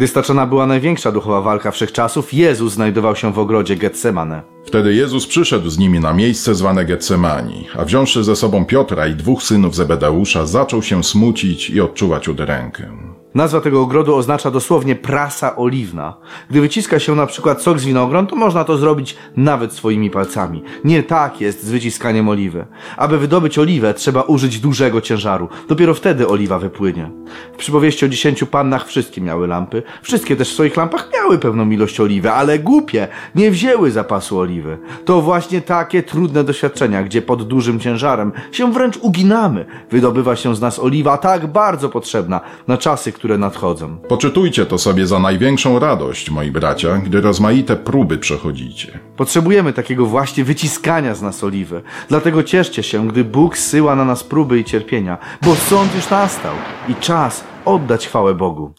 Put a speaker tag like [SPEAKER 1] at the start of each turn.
[SPEAKER 1] Gdy staczana była największa duchowa walka wszechczasów, Jezus znajdował się w ogrodzie Getsemane.
[SPEAKER 2] Wtedy Jezus przyszedł z nimi na miejsce zwane Getsemani, a wziąwszy ze sobą Piotra i dwóch synów Zebedeusza, zaczął się smucić i odczuwać udrękę.
[SPEAKER 1] Nazwa tego ogrodu oznacza dosłownie prasa oliwna. Gdy wyciska się na przykład sok z winogron, to można to zrobić nawet swoimi palcami. Nie tak jest z wyciskaniem oliwy. Aby wydobyć oliwę, trzeba użyć dużego ciężaru. Dopiero wtedy oliwa wypłynie. W przypowieści o dziesięciu pannach wszystkie miały lampy. Wszystkie też w swoich lampach miały pewną ilość oliwy, ale głupie nie wzięły zapasu oliwy. To właśnie takie trudne doświadczenia, gdzie pod dużym ciężarem się wręcz uginamy, wydobywa się z nas oliwa tak bardzo potrzebna na czasy, które nadchodzą.
[SPEAKER 2] Poczytujcie to sobie za największą radość, moi bracia, gdy rozmaite próby przechodzicie.
[SPEAKER 1] Potrzebujemy takiego właśnie wyciskania z nas oliwy. Dlatego cieszcie się, gdy Bóg zsyła na nas próby i cierpienia, bo sąd już nastał i czas oddać chwałę Bogu.